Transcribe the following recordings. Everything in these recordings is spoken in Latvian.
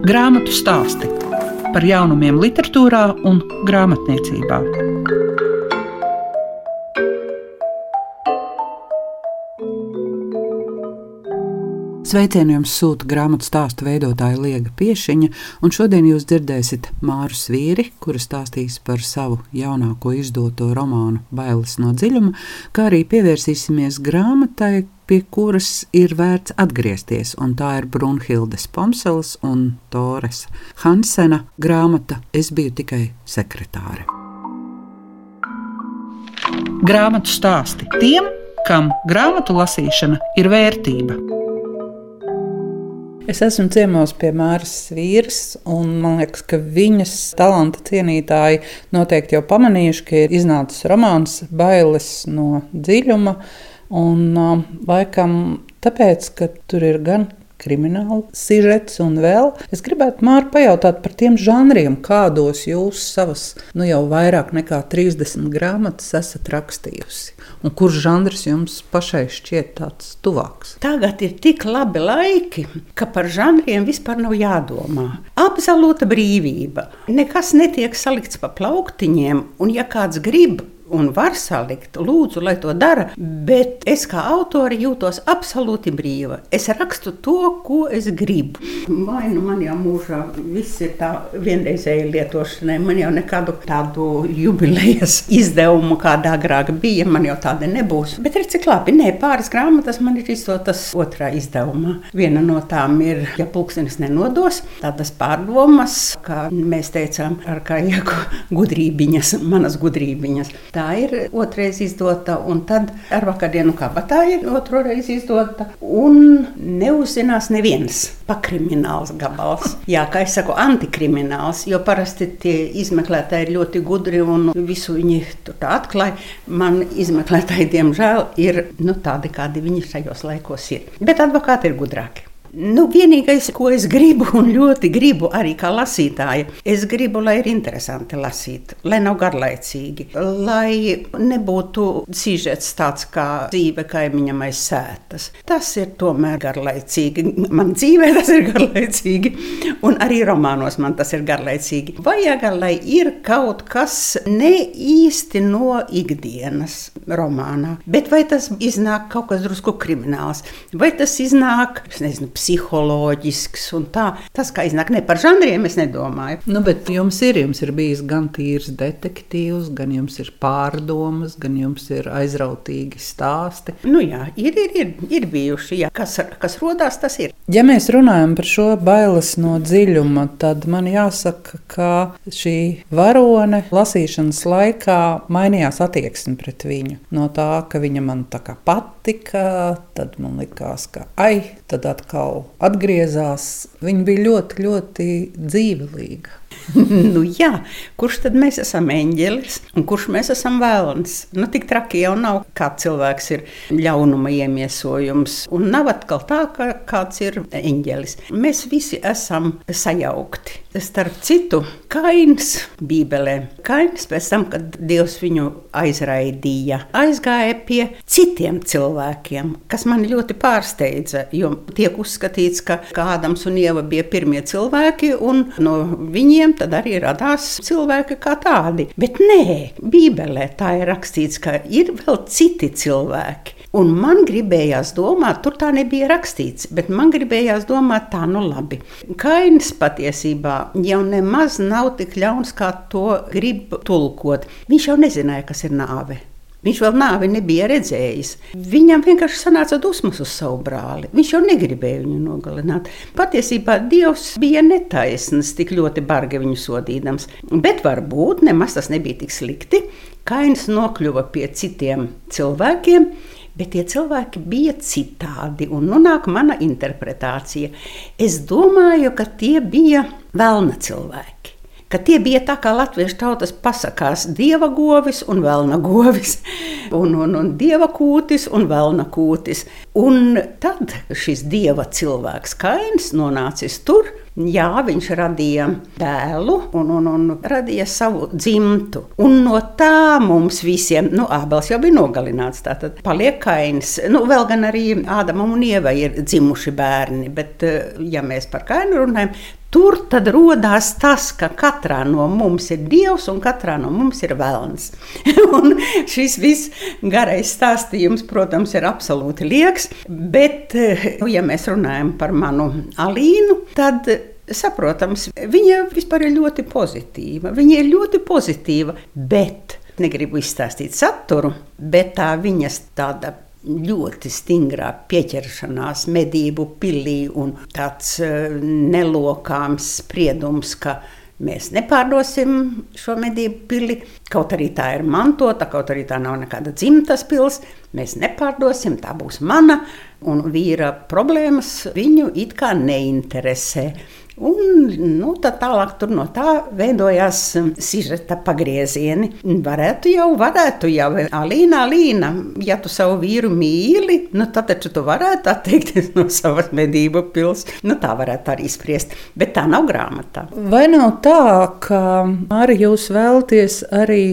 Grāmatu stāsti par jaunumiem, literatūrā un grāmatniecībā. Sveicienu jums sūta grāmatu stāstu veidotāja Liega Piešiņa, un šodien jūs dzirdēsiet Māru Svīri, kura stāstīs par savu jaunāko izdoto romānu Bailes no dziļuma, kā arī pievērsīsimies grāmatai, pie kuras ir vērts atgriezties, un tā ir Brunhildes Pomsels un Tores Hansena grāmata Es biju tikai sekretāre. Grāmatu stāsti tiem, kam grāmatu lasīšana ir vērtība. Es esmu ciemos pie Māras Vīras, un man liekas, ka viņas talanta cienītāji noteikti jau pamanījuši, ka ir iznācis romāns Bailes no dziļuma. Un, uh, laikam tāpēc, ka tur ir gan krimināla sižets un vēl. Es gribētu Mārķi pajautāt par tiem žanriem, kādos jūs savas nu, jau vairāk nekā 30 grāmatas esat rakstījusi. Un kurš žanrs jums pašai šķiet tāds tuvāks? Tagad ir tik labi laiki, ka par žanriem vispār nav jādomā. Absolūta brīvība. Nekas netiek salikts pa plauktiņiem, un ja kāds grib un var salikt, lūdzu, lai to dara. Bet es kā autore jūtos absolūti brīva. Es rakstu to, ko es gribu. Vai nu man jau mūžā viss ir tā vienreizēji lietošanai, man jau nekādu tādu jubilejas izdevumu, kāda agrāk bija, man jau tāda nebūs. Bet redz, cik labi, nē, pāris grāmatas man ir izdotas otrā izdevumā. Viena no tām ir, ja pulkstenis nenodos, tādas pārdomas, kā mēs teicām, ar kā ieku gudrībiņas, manas gudrībiņas. Tā Tā ir otrais izdota, un tad ar vakardienu kabatā ir otru reizi izdota. Un neuzzinās neviens pakrimināls gabals. Jā, kā es saku, antikrimināls, jo parasti tie izmeklētāji ir ļoti gudri un visu viņi tā atklāja. Man izmeklētāji, diemžēl, ir nu, tādi, kādi viņi šajos laikos ir. Bet advokāti ir gudrāki. Nu, vienīgais, ko es gribu, un ļoti gribu arī kā lasītāja, es gribu, lai ir interesanti lasīt, lai nav garlaicīgi, lai nebūtu sižets tāds kā dzīve kaimiņam aiz sētas. Tas ir tomēr garlaicīgi. Man dzīvē tas ir garlaicīgi, un arī romānos man tas ir garlaicīgi. Vajag, lai ir kaut kas ne īsti no ikdienas romānā, bet vai tas iznāk kaut kas drusku krimināls, vai tas iznāk, es nezinu, psiholoģisks un tā. Tas, kā iznāk, ne par žanriem, es nedomāju. Nu, bet jums ir, jums ir bijis gan tīrs detektīvs, gan jums ir pārdomas, gan jums ir aizrautīgi stāsti. Nu jā, ir, ir, ir, ir bijuši, jā. Kas, kas rodās, tas ir. Ja mēs runājam par šo bailes no dziļuma, tad man jāsaka, ka šī varone lasīšanas laikā mainījās attieksme pret viņu. No tā, ka viņa man tā kā patika, tad man likās, ka ai, tad atkal atkal atgriezās. Viņa bija ļoti, ļoti dzīvelīga. nu, jā, kurš tad mēs esam eņģelis un kurš mēs esam vēlams? Nu, tik traki jau nav, kā cilvēks ir ļaunuma iemiesojums. Un nav atkal tā, ka kāds ir eņģelis. Mēs visi esam sajaukti. Starp citu, Kains Bībelē. Kains pēc tam, kad Dievs viņu aizraidīja, aizgāja pie citiem cilvēkiem, kas man ļoti pārsteidza. Jo tiek uzskatīts, ka Ādams un Ieva bija pirmie cilvēki, un no viņiem tad arī radās cilvēki kā tādi. Bet nē, Bībelē tā ir rakstīts, ka ir vēl citi cilvēki. Un man gribējās domāt, tur tā nebija rakstīts, bet man gribējās domāt, tā nu labi. Kains patiesībā jau nemaz nav tik ļauns, kā to grib tulkot. Viņš jau nezināja, kas ir nāve. Viņš vēl nāvi nebija redzējis. Viņam vienkārši sanāca dusmas uz savu brāli. Viņš jau negribēja viņu nogalināt. Patiesībā Dievs bija netaisns, tik ļoti bargi viņu sodīdams. Bet varbūt nemaz tas nebija tik slikti. Kains nokļuva pie citiem cilvēkiem. Bet tie cilvēki bija citādi, un nu nāk mana interpretācija. Es domāju, ka tie bija vēlna cilvēki ka tie bija tā kā latviešu tautas pasakās - dieva govis un vēlna govis, un, un, un dieva kūtis un vēlna kūtis. Un tad šis dieva cilvēks Kains nonācis tur, Jā, viņš radīja dēlu un, un, un radīja savu dzimtu. Un no tā mums visiem, nu, Ābels jau bija nogalināts, tātad paliek kains. Nu, vēl gan arī Ādamam un Ievai ir dzimuši bērni, bet, ja mēs par kainu runājam, Tur tad radās tas, ka katrā no mums ir dievs un katrā no mums ir un šis viss garais stāstījums, protams, ir absolūti liekas. Bet, ja mēs runājam par manu Alīnu, tad saprotams, viņa vispār ir ļoti pozitīva. Viņa ir ļoti pozitīva, bet negribu izstāstīt saturu, bet tā viņas tāda ļoti stingrā pieķeršanās medību pilī un tāds eh, nelokāms spriedums, ka mēs nepārdosim šo medību pili. Kaut arī tā ir mantota, kaut arī tā nav nekāda dzimtas pils, mēs nepārdosim, tā būs mana. Un vīra problēmas viņu it kā neinteresē. Un, nu, tālāk no tā veidojās um, sižeta pagriezieni. Varētu jau, varētu jau, Alīna, Alīna, ja tu savu vīru mīli, nu, tad taču tu varētu atteikties no savas medību pils. Nu, tā varētu arī spriest, bet tā nav grāmatā. Vai nav tā, ka arī jūs vēlties arī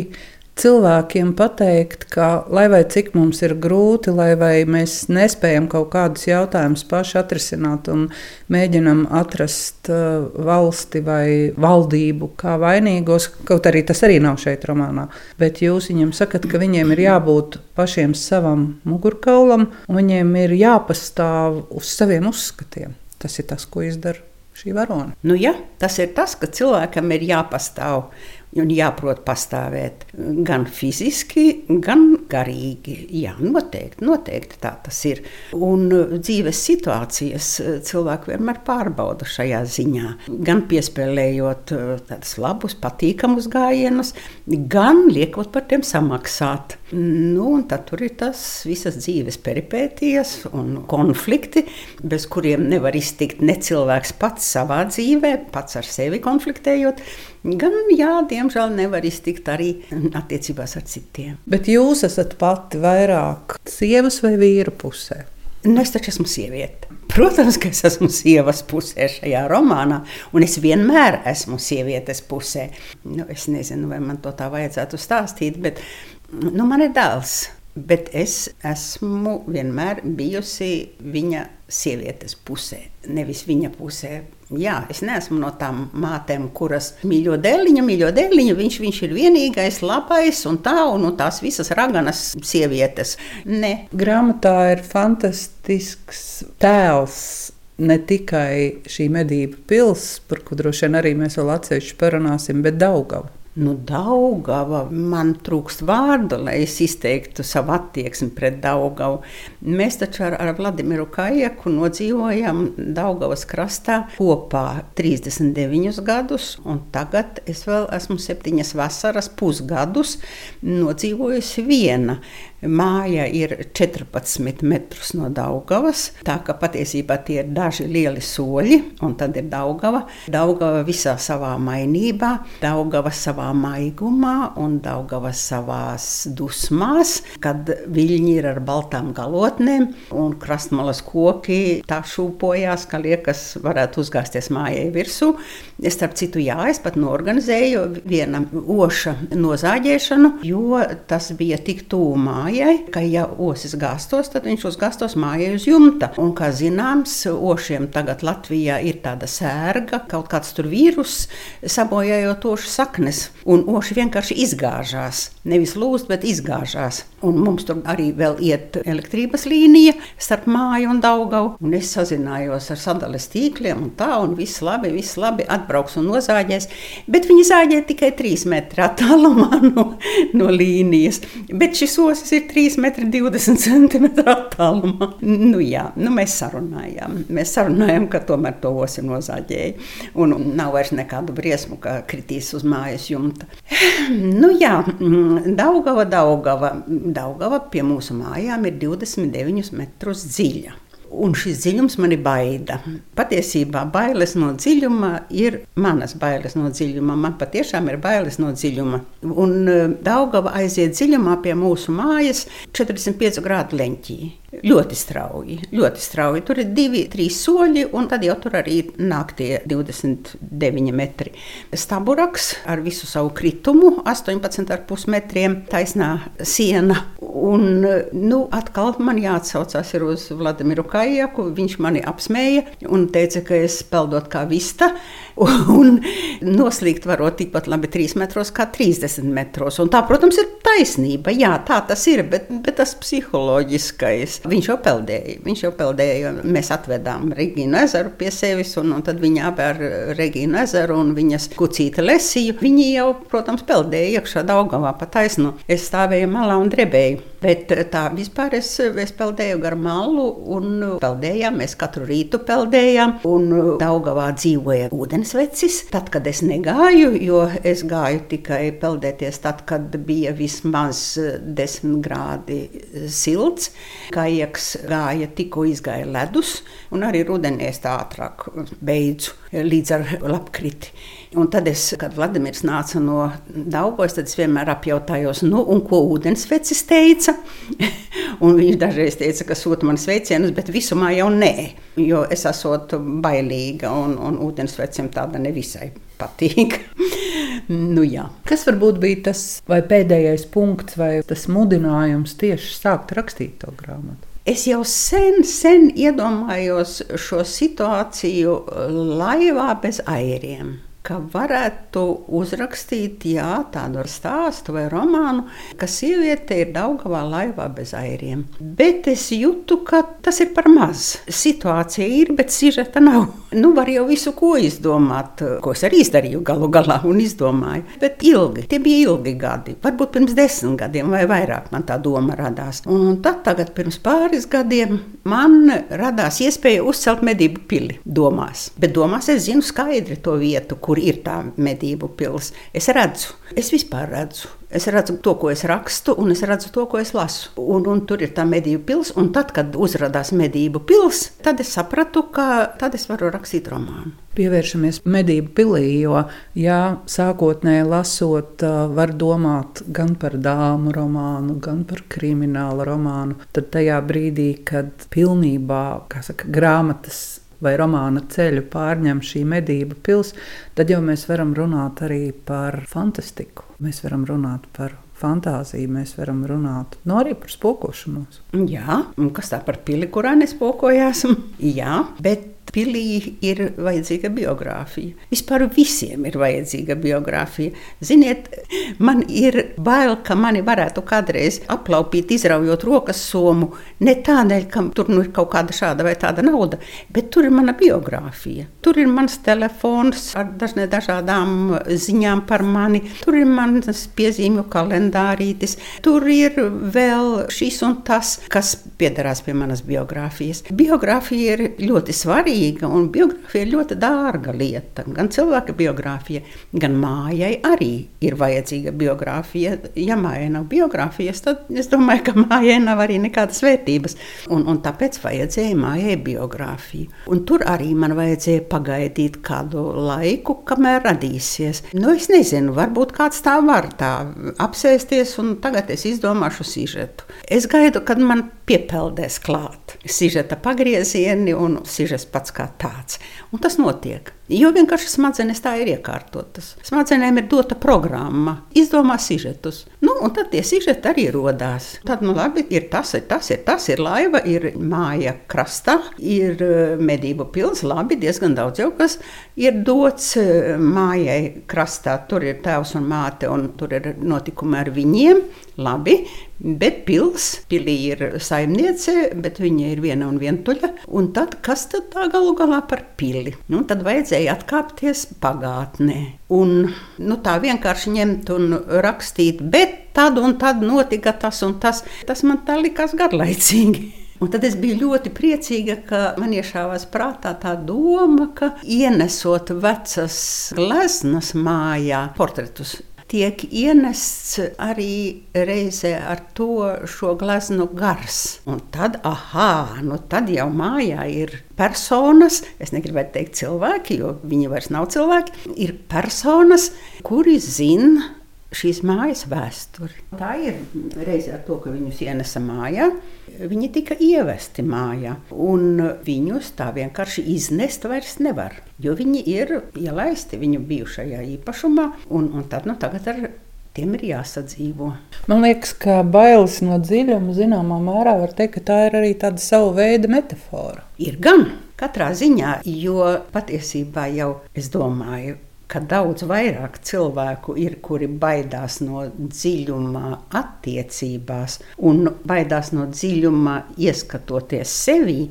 cilvēkiem pateikt, ka lai vai cik mums ir grūti, lai vai mēs nespējam kaut kādus jautājumus paši atrisināt un mēģinam atrast uh, valsti vai valdību kā vainīgos, kaut arī tas arī nav šeit romānā, bet jūs viņiem sakat, ka viņiem ir jābūt pašiem savam mugurkaulam un viņiem ir jāpastāv uz saviem uzskatiem. Tas ir tas, ko izdara šī varone. Nu, ja, tas ir tas, ka cilvēkam ir jāpastāv un jāprot pastāvēt gan fiziski, gan garīgi. Jā, noteikti, noteikti tā tas ir. Un dzīves situācijas cilvēki vienmēr pārbauda šajā ziņā. Gan piespēlējot eh, tādus labus, patīkamus gājienus, gan liekot par tiem samaksāt. Nu, tad tur ir tas visas dzīves peripētijas un konflikti, bez kuriem nevar iztikt ne cilvēks pats savā dzīvē, pats ar sevi konfliktējot, gan, jā, diemžēl nevar iztikt arī attiecībās ar citiem. Bet jūs esat pati vairāk sievas vai vīra pusē? Nu, es taču esmu sieviete. Protams, ka es esmu sievas pusē šajā romānā, un es vienmēr esmu sievietes pusē. Nu, es nezinu, vai man to tā vajadzētu stāstīt, bet Nu, man ir dēls, bet es esmu vienmēr bijusi viņa sievietes pusē, nevis viņa pusē. Jā, es neesmu no tām mātēm, kuras mīļo dēliņu, mīļo dēliņu. Viņš, viņš ir vienīgais, labais un tā, un, un tās visas raganas sievietes. Ne. Grāmatā ir fantastisks tēls ne tikai šī medību pilsēta, par kuru droši vien arī mēs vēl atsevišķi parunāsim, bet Daugava. Nu, Daugava, man trūkst vārdu, lai es izteiktu savu attieksmi pret Daugavu. Mēs taču ar, ar Vladimiru Kajaku nodzīvojam Daugavas krastā kopā 39 gadus, un tagad es vēl esmu septiņas vasaras pusgadus nodzīvojusi viena. Māja ir 14 metrus no Daugavas, tā ka patiesībā tie ir daži lieli soļi, un tad ir Daugava. Daugava visā savā mainībā, Daugava savā maigumā un Daugava savās dusmās, kad viļņi ir ar baltām galotnēm un krastmalas koki tā šūpojās, ka liekas varētu uzgāzties mājai virsū. Es starp citu, jā, es pat norganizēju viena oša nozāģēšanu, jo tas bija tik tūmā mājai, ka ja osis gāstos, tad viņš uzgāstos mājai uz jumta. Un, kā zināms, ošiem tagad Latvijā ir tāda sērga, kaut kāds tur vīrus sabojājot ošu saknes, un oši vienkārši izgāžās. Nevis lūst, bet izgāžās. Un mums tur arī vēl iet elektrības līnija starp māju un Daugavu. Un es sazinājos ar sadales tīkliem un tā, un viss labi, viss labi, atbrauks un nozāģēs. Bet viņi zāģē tikai 3 metru attālumā no, no līnijas. Bet šis osis ir 3,20 cm attālumā. Nu, jā, nu, mēs sarunājām. Mēs sarunājām, ka tomēr to osi nozāģēja. Un nav vairs nekādu briesmu, ka kritīs uz mājas jumta. Nu, jā, Daugava, Daugava. Daugava pie mūsu mājām ir 29 metrus dziļa. Un šis dziļums mani baida. Patiesībā bailes no dziļuma ir manas bailes no dziļuma. Man patiešām ir bailes no dziļuma. Un e, Daugava aiziet dziļumā pie mūsu mājas 45 grādu leņķī. Ļoti strauji, ļoti strauji. Tur ir divi, trīs soļi, un tad jau tur arī nāk tie 29 metri. Staburaks ar visu savu kritumu, 18,5 metriem, taisnā siena. Un, nu, atkal man jāatsaucās uz Vladimiru Kajaku. Viņš mani apsmēja un teica, ka es peldot kā vista. Un noslīgt varot tikpat labi 3 metros kā 30 metros. Un tā, protams, ir taisnība. Jā, tā tas ir, bet, bet tas psiholoģiskais. Viņš jau peldēja. Viņš jau peldēja. Mēs atvedām Regīnu ezeru pie sevis, un, un tad viņa apēra Regīnu ezeru un viņas kucīta lesīju. Viņi jau, protams, peldēja iekšā Daugavā pa taisnu. Es stāvēju malā un drebēju. Bet tā vispār es, es peldēju gar malu un peldējām. Mēs katru rītu peldējām. Un Daugavā dzīvoja ūdensvecis. Tad, kad es negāju, jo es gāju tikai peldēties tad, kad bija vismaz 10 grādi silts. Kājaks gāja tikko izgāja ledus, un arī rudenī es tā ātrāk beidzu līdz ar lapkriti. Un tad, es, kad Vladimirs nāca no Daugos, tad es vienmēr apjautājos, nu, ko ūdensvecis teica. viņš dažreiz teica, ka sūta man sveicienus, bet visumā jau nē, jo es esmu bailīga un, un ūdensvecim tāda nevisai patīk. nu, jā. Kas varbūt bija tas pēdējais punkts vai tas mudinājums tieši sākt rakstīt to grāmatu? Es jau sen, sen iedomājos šo situāciju laivā bez airiem ka varētu uzrakstīt jā, tādu stāstu vai romānu, ka sieviete ir Daugavā laivā bez airiem. Bet es jūtu, ka tas ir par maz. Situācija ir, bet sižeta nav. Nu, var jau visu ko izdomāt, ko es arī izdarīju galu galā un izdomāju. Bet ilgi, tie bija ilgi gadi. Varbūt pirms desmit gadiem vai vairāk man tā doma radās. Un, un tad, tagad, pirms pāris gadiem, man radās iespēja uzcelt medību pili domās. Bet domās es zinu skaidri to vietu, kur kur ir tā medību pilsēta. Es redzu, es vispār redzu. Es redzu to, ko es rakstu, un es redzu to, ko es lasu. Un, un tur ir tā medību pilsēta, un tad, kad uzrādījās medību pilsēta, tad es sapratu, ka tad es varu rakstīt romānu. Pievēršamies medību pilī, jo, ja sākotnēji lasot, var domāt gan par dāmu romānu, gan par kriminālu romānu, tad tajā brīdī, kad pilnībā saka, grāmatas vai romāna ceļu pārņem šī medību pilsēta, tad jau mēs varam runāt arī par fantastiku. Mēs varam runāt par fantāziju, mēs varam runāt no nu, arī par spokošanos. Jā, un kas tā par pili, kurā nespokojās? Jā, bet pilī ir vajadzīga biogrāfija. Vispār visiem ir vajadzīga biogrāfija. Ziniet, man ir bail, ka mani varētu kādreiz aplaupīt, izraujot rokas somu. Ne tādēļ, ka tur nu ir kaut kāda šāda vai tāda nauda, bet tur ir mana biogrāfija. Tur ir mans telefons ar dažādām ziņām par mani, tur ir mans piezīmju kalendārītis, tur ir vēl šis un tas, kas piederās pie manas biogrāfijas. Biogrāfija ir ļoti svarīga svarīga un biogrāfija ir ļoti dārga lieta. Gan cilvēka biogrāfija, gan mājai arī ir vajadzīga biogrāfija. Ja mājai nav biogrāfijas, tad es domāju, ka mājai nav arī nekādas vērtības. Un, un tāpēc vajadzēja mājai biogrāfiju. Un tur arī man vajadzēja pagaidīt kādu laiku, kamēr radīsies. Nu, es nezinu, varbūt kāds tā var tā apsēsties, un tagad es izdomāšu sižetu. Es gaidu, kad man piepeldēs klāt sižeta pagriezieni un sižets pats kā tāds. Un tas notiek. Jo vienkārši smadzenes tā ir iekārtotas. Smadzenēm ir dota programma, izdomā sižetus. Nu, un tad tie sižeti arī radās. Tad, nu, labi, ir tas, ir tas, ir tas, ir laiva, ir māja krastā, ir eh, medību pils. Labi, diezgan daudz jau kas ir dots eh, mājai krastā. Tur ir tēvs un māte, un tur ir notikumi ar viņiem. Labi, bet pils, pilī ir saimniece, bet viņa ir viena un vientuļa. Un tad kas tad tā galu galā par pili? Nu, tad vajadzēja vajadzēja atkāpties pagātnē. Un, nu, tā vienkārši ņemt un rakstīt, bet tad un tad notika tas un tas. Tas man tā likās garlaicīgi. Un tad es biju ļoti priecīga, ka man iešāvās prātā tā doma, ka ienesot vecas gleznas mājā portretus tiek ienests arī reizē ar to šo gleznu gars. Un tad, ah, nu tad jau mājā ir personas, es negribētu teikt cilvēki, jo viņi vairs nav cilvēki, ir personas, kuri zina šīs mājas vēsturi. Tā ir reizē ar to, ka viņus ienesa mājā. Viņi tika ievesti mājā, un viņus tā vienkārši iznest vairs nevar. Jo viņi ir ielaisti viņu bijušajā īpašumā, un, un tad nu, tagad ar tiem ir jāsadzīvo. Man liekas, ka bailes no dziļuma zināmā mērā var teikt, ka tā ir arī tāda sava veida metāfora. Ir gan. Katrā ziņā, jo patiesībā jau es domāju, ka daudz vairāk cilvēku ir, kuri baidās no dziļumā, attiecībās, un baidās no dziļumā, ieskatoties sevi,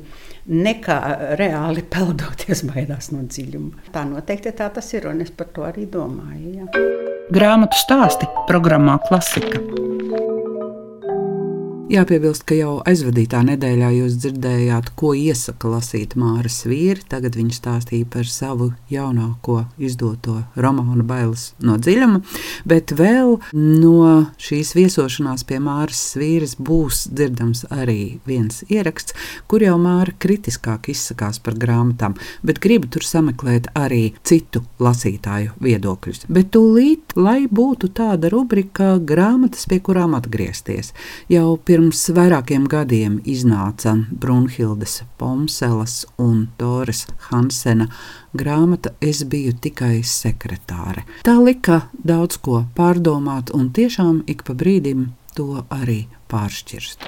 nekā reāli peldoties, baidās no dziļuma. Tā noteikti tā tas ir, un es par to arī domāju. Jā. Grāmatu stāsti programmā Klasika. Jāpiebilst, ka jau aizvadītā nedēļā jūs dzirdējāt, ko iesaka lasīt Māras vīri. Tagad viņa stāstīja par savu jaunāko izdoto romānu Bailes no dziļuma, bet vēl no šīs viesošanās pie Māras vīras būs dzirdams arī viens ieraksts, kur jau Māra kritiskāk izsakās par grāmatām, bet gribu tur sameklēt arī citu lasītāju viedokļus. Bet tūlīt, lai būtu tāda rubrika grāmatas, pie kurām atgriezties. Jau pie Pirms vairākiem gadiem iznāca Brunhildes Pomselas un Doras Hansena grāmata Es biju tikai sekretāre. Tā lika daudz ko pārdomāt un tiešām ik pa brīdim to arī pāršķirst.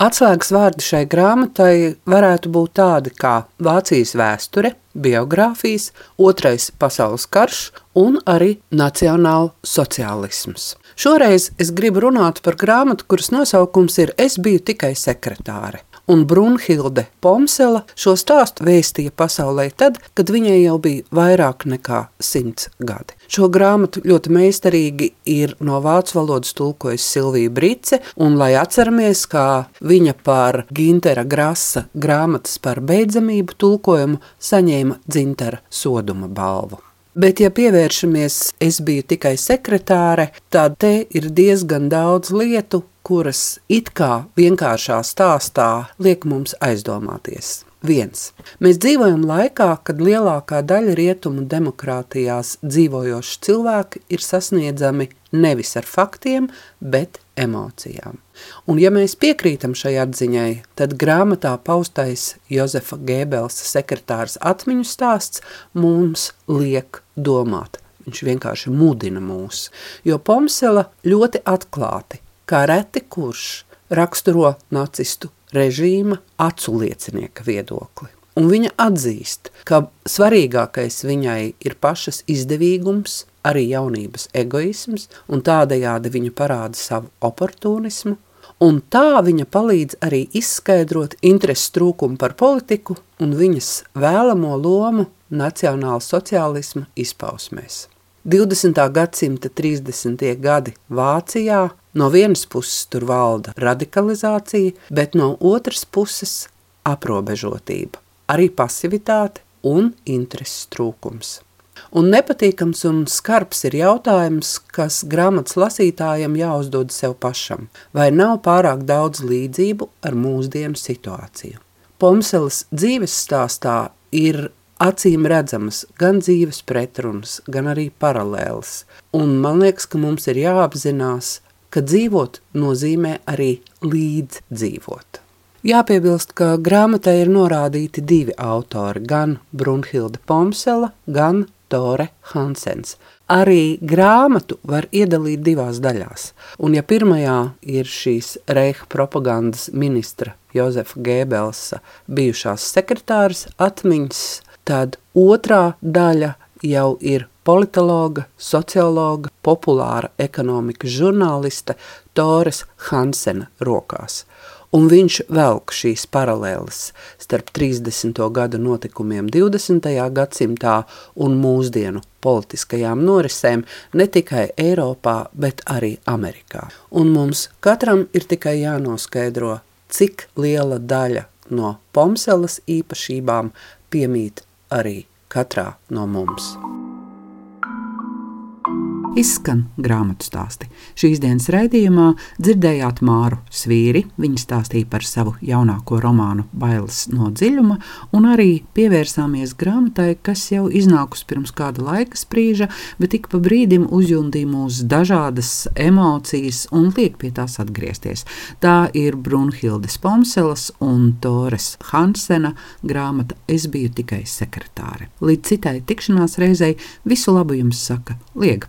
Atslēgas vārdi šai grāmatai varētu būt tādi kā Vācijas vēsture, biogrāfijas, Otrais pasaules karš un arī nacionāla sociālisms. Šoreiz es gribu runāt par grāmatu, kuras nosaukums ir Es biju tikai sekretāre. Un Brunhilde Pomsela šo stāstu vēstīja pasaulē tad, kad viņai jau bija vairāk nekā simts gadi. Šo grāmatu ļoti meistarīgi ir no vācu valodas tulkojusi Silvija Brice, un lai atceramies, kā viņa par Gintera Grasa grāmatas par beidzamību tulkojumu saņēma Dzintera soduma balvu. Bet, ja pievēršamies, es biju tikai sekretāre, tad te ir diezgan daudz lietu, kuras it kā vienkāršā stāstā liek mums aizdomāties. Viens. Mēs dzīvojam laikā, kad lielākā daļa rietumu demokrātijās dzīvojoši cilvēki ir sasniedzami nevis ar faktiem, bet emocijām. Un ja mēs piekrītam šai atziņai, tad grāmatā paustais Jozefa Gēbelsa sekretārs atmiņu stāsts mums liek domāt. Viņš vienkārši mudina mūs, jo Pomsela ļoti atklāti, kā reti kurš, raksturo nacistu režīma aculiecinieka viedokli. Un viņa atzīst, ka svarīgākais viņai ir pašas izdevīgums, arī jaunības egoisms, un tādējādi viņa parāda savu oportunismu, un tā viņa palīdz arī izskaidrot interesu trūkumu par politiku un viņas vēlamo lomu nacionāla sociālisma izpausmēs. 20. gadsimta 30. gadi Vācijā no vienas puses tur valda radikalizācija, bet no otras puses aprobežotība, arī pasivitāte un intereses trūkums. Un nepatīkams un skarbs ir jautājums, kas grāmatas lasītājiem jāuzdod sev pašam, vai nav pārāk daudz līdzību ar mūsdienu situāciju. Pomselas dzīves stāstā ir acīm redzamas gan dzīves pretrunas, gan arī paralēlas. Un man liekas, ka mums ir jāapzinās, ka dzīvot nozīmē arī līdzdzīvot. Jāpiebilst, ka grāmatai ir norādīti divi autori, gan Brunhilde Pomsela, gan Tore Hansens. Arī grāmatu var iedalīt divās daļās. Un ja pirmajā ir šīs Reiha propagandas ministra Jozefa Gēbelsa bijušās sekretāras atmiņas, tad otrā daļa jau ir politologa, sociologa, populāra ekonomikas žurnāliste Tores Hansena rokās. Un viņš velk šīs paralēles starp 30. gadu notikumiem 20. gadsimtā un mūsdienu politiskajām norisēm ne tikai Eiropā, bet arī Amerikā. Un mums katram ir tikai jānoskaidro, cik liela daļa no Pomselas īpašībām piemīt arī katrā no mums. Izskan grāmatu stāsti. Šīs dienas raidījumā dzirdējāt Māru Svīri. Viņa stāstīja par savu jaunāko romānu Bailes no dziļuma, un arī pievērsāmies grāmatai, kas jau iznākusi pirms kāda laika sprīža, bet ik pa brīdim uzjundīja mūs dažādas emocijas un liek pie tās atgriezties. Tā ir Brunhildes Pomselas un Tores Hansena grāmata Es biju tikai sekretāre. Līdz citai tikšanās reizei visu labu jums saka Liega